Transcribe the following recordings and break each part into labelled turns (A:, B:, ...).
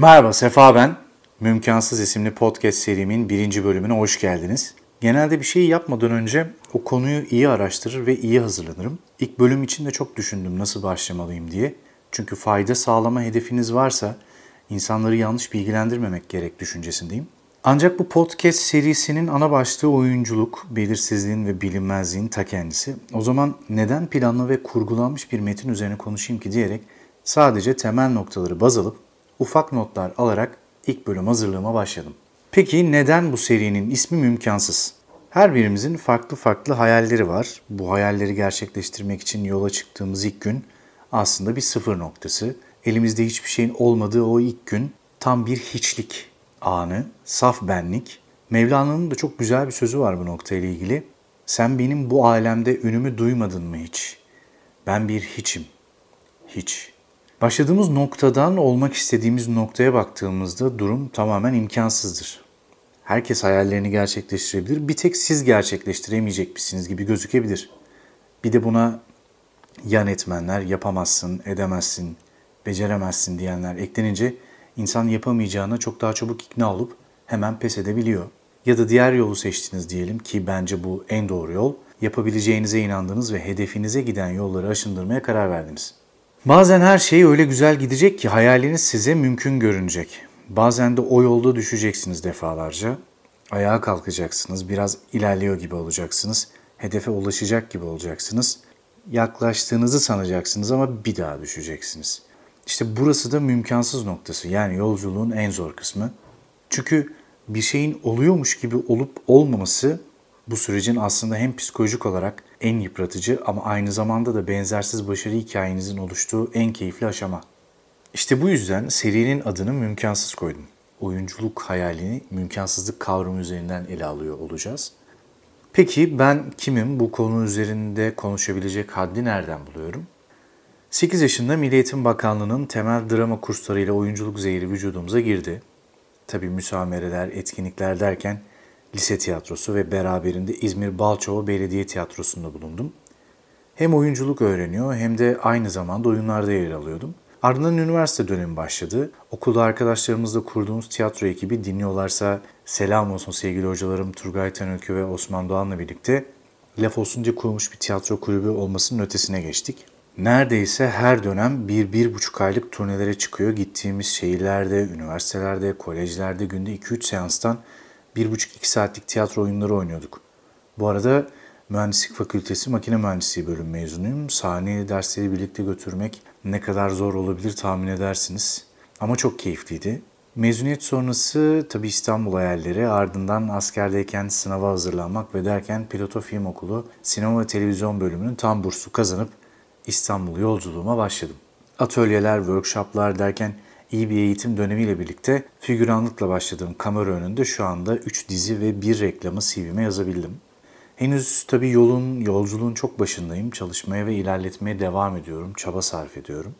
A: Merhaba Sefa ben. Mümkansız isimli podcast serimin birinci bölümüne hoş geldiniz. Genelde bir şey yapmadan önce o konuyu iyi araştırır ve iyi hazırlanırım. İlk bölüm için de çok düşündüm nasıl başlamalıyım diye. Çünkü fayda sağlama hedefiniz varsa insanları yanlış bilgilendirmemek gerek düşüncesindeyim. Ancak bu podcast serisinin ana başlığı oyunculuk, belirsizliğin ve bilinmezliğin ta kendisi. O zaman neden planlı ve kurgulanmış bir metin üzerine konuşayım ki diyerek sadece temel noktaları baz alıp ufak notlar alarak ilk bölüm hazırlığıma başladım. Peki neden bu serinin ismi mümkansız? Her birimizin farklı farklı hayalleri var. Bu hayalleri gerçekleştirmek için yola çıktığımız ilk gün aslında bir sıfır noktası. Elimizde hiçbir şeyin olmadığı o ilk gün tam bir hiçlik anı, saf benlik. Mevlana'nın da çok güzel bir sözü var bu noktayla ilgili. Sen benim bu alemde ünümü duymadın mı hiç? Ben bir hiçim. Hiç. Başladığımız noktadan olmak istediğimiz noktaya baktığımızda durum tamamen imkansızdır. Herkes hayallerini gerçekleştirebilir. Bir tek siz gerçekleştiremeyecekmişsiniz gibi gözükebilir. Bir de buna yan etmenler yapamazsın, edemezsin, beceremezsin diyenler eklenince insan yapamayacağına çok daha çabuk ikna olup hemen pes edebiliyor. Ya da diğer yolu seçtiniz diyelim ki bence bu en doğru yol. Yapabileceğinize inandınız ve hedefinize giden yolları aşındırmaya karar verdiniz. Bazen her şey öyle güzel gidecek ki hayaliniz size mümkün görünecek. Bazen de o yolda düşeceksiniz defalarca. Ayağa kalkacaksınız, biraz ilerliyor gibi olacaksınız. Hedefe ulaşacak gibi olacaksınız. Yaklaştığınızı sanacaksınız ama bir daha düşeceksiniz. İşte burası da mümkansız noktası. Yani yolculuğun en zor kısmı. Çünkü bir şeyin oluyormuş gibi olup olmaması bu sürecin aslında hem psikolojik olarak en yıpratıcı ama aynı zamanda da benzersiz başarı hikayenizin oluştuğu en keyifli aşama. İşte bu yüzden serinin adını mümkansız koydum. Oyunculuk hayalini mümkansızlık kavramı üzerinden ele alıyor olacağız. Peki ben kimim? Bu konu üzerinde konuşabilecek haddi nereden buluyorum? 8 yaşında Milli Eğitim Bakanlığı'nın temel drama kurslarıyla oyunculuk zehri vücudumuza girdi. Tabii müsamereler, etkinlikler derken lise tiyatrosu ve beraberinde İzmir Balçova Belediye Tiyatrosu'nda bulundum. Hem oyunculuk öğreniyor hem de aynı zamanda oyunlarda yer alıyordum. Ardından üniversite dönemi başladı. Okulda arkadaşlarımızla kurduğumuz tiyatro ekibi dinliyorlarsa selam olsun sevgili hocalarım Turgay Tenökü ve Osman Doğan'la birlikte laf olsun diye kurulmuş bir tiyatro kulübü olmasının ötesine geçtik. Neredeyse her dönem bir, bir buçuk aylık turnelere çıkıyor. Gittiğimiz şehirlerde, üniversitelerde, kolejlerde günde 2-3 seanstan bir buçuk iki saatlik tiyatro oyunları oynuyorduk. Bu arada Mühendislik Fakültesi Makine Mühendisliği bölüm mezunuyum. Sahneye dersleri birlikte götürmek ne kadar zor olabilir tahmin edersiniz. Ama çok keyifliydi. Mezuniyet sonrası tabi İstanbul hayalleri ardından askerdeyken sınava hazırlanmak ve derken Piloto Film Okulu sinema ve televizyon bölümünün tam bursu kazanıp İstanbul yolculuğuma başladım. Atölyeler, workshoplar derken iyi bir eğitim dönemiyle birlikte figüranlıkla başladığım kamera önünde şu anda 3 dizi ve 1 reklamı CV'me yazabildim. Henüz tabii yolun, yolculuğun çok başındayım. Çalışmaya ve ilerletmeye devam ediyorum. Çaba sarf ediyorum.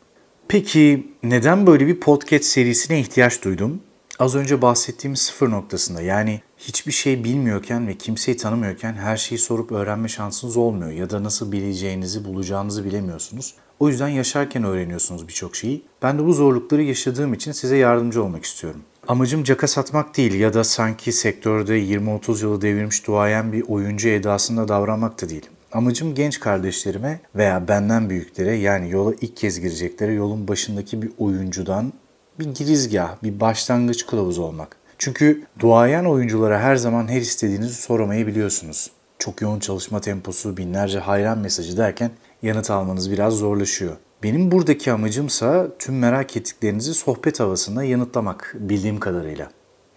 A: Peki neden böyle bir podcast serisine ihtiyaç duydum? Az önce bahsettiğim sıfır noktasında yani hiçbir şey bilmiyorken ve kimseyi tanımıyorken her şeyi sorup öğrenme şansınız olmuyor ya da nasıl bileceğinizi, bulacağınızı bilemiyorsunuz. O yüzden yaşarken öğreniyorsunuz birçok şeyi. Ben de bu zorlukları yaşadığım için size yardımcı olmak istiyorum. Amacım caka satmak değil ya da sanki sektörde 20-30 yılı devirmiş duayen bir oyuncu edasında davranmak da değil. Amacım genç kardeşlerime veya benden büyüklere yani yola ilk kez gireceklere yolun başındaki bir oyuncudan bir girizgah, bir başlangıç kılavuzu olmak. Çünkü duayen oyunculara her zaman her istediğinizi soramayabiliyorsunuz. Çok yoğun çalışma temposu, binlerce hayran mesajı derken yanıt almanız biraz zorlaşıyor. Benim buradaki amacımsa tüm merak ettiklerinizi sohbet havasında yanıtlamak bildiğim kadarıyla.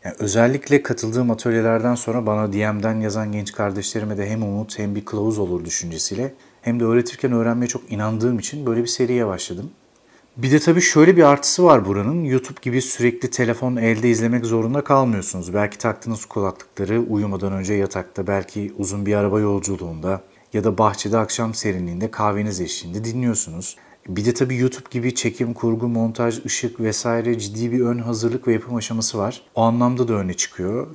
A: Yani özellikle katıldığım atölyelerden sonra bana DM'den yazan genç kardeşlerime de hem umut hem bir kılavuz olur düşüncesiyle hem de öğretirken öğrenmeye çok inandığım için böyle bir seriye başladım. Bir de tabii şöyle bir artısı var buranın. YouTube gibi sürekli telefon elde izlemek zorunda kalmıyorsunuz. Belki taktığınız kulaklıkları uyumadan önce yatakta, belki uzun bir araba yolculuğunda ya da bahçede akşam serinliğinde kahveniz eşliğinde dinliyorsunuz. Bir de tabii YouTube gibi çekim, kurgu, montaj, ışık vesaire ciddi bir ön hazırlık ve yapım aşaması var. O anlamda da öne çıkıyor.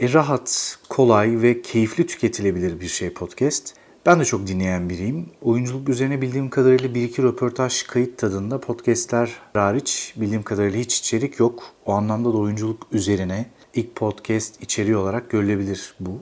A: E, rahat, kolay ve keyifli tüketilebilir bir şey podcast. Ben de çok dinleyen biriyim. Oyunculuk üzerine bildiğim kadarıyla bir iki röportaj kayıt tadında podcastler hariç bildiğim kadarıyla hiç içerik yok. O anlamda da oyunculuk üzerine ilk podcast içeriği olarak görülebilir bu.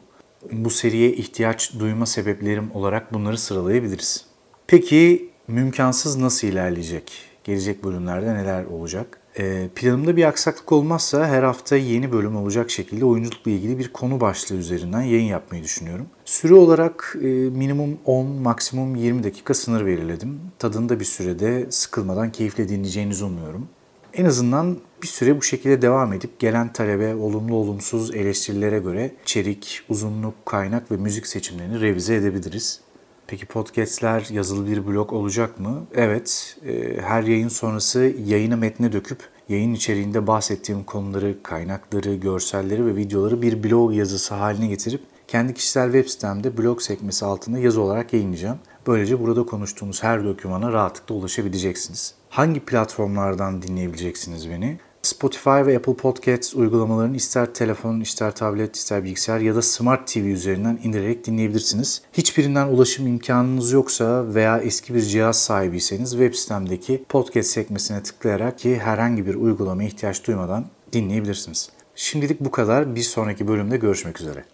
A: Bu seriye ihtiyaç duyma sebeplerim olarak bunları sıralayabiliriz. Peki mümkansız nasıl ilerleyecek? Gelecek bölümlerde neler olacak? Ee, planımda bir aksaklık olmazsa her hafta yeni bölüm olacak şekilde oyunculukla ilgili bir konu başlığı üzerinden yayın yapmayı düşünüyorum. Süre olarak e, minimum 10, maksimum 20 dakika sınır belirledim. Tadında bir sürede sıkılmadan keyifle dinleyeceğinizi umuyorum. En azından bir süre bu şekilde devam edip gelen talebe olumlu olumsuz eleştirilere göre içerik, uzunluk, kaynak ve müzik seçimlerini revize edebiliriz. Peki podcastler yazılı bir blog olacak mı? Evet, e, her yayın sonrası yayını metne döküp yayın içeriğinde bahsettiğim konuları, kaynakları, görselleri ve videoları bir blog yazısı haline getirip kendi kişisel web sitemde blog sekmesi altında yazı olarak yayınlayacağım. Böylece burada konuştuğumuz her dokümana rahatlıkla ulaşabileceksiniz. Hangi platformlardan dinleyebileceksiniz beni? Spotify ve Apple Podcasts uygulamalarını ister telefon, ister tablet, ister bilgisayar ya da Smart TV üzerinden indirerek dinleyebilirsiniz. Hiçbirinden ulaşım imkanınız yoksa veya eski bir cihaz sahibiyseniz web sitemdeki podcast sekmesine tıklayarak ki herhangi bir uygulamaya ihtiyaç duymadan dinleyebilirsiniz. Şimdilik bu kadar. Bir sonraki bölümde görüşmek üzere.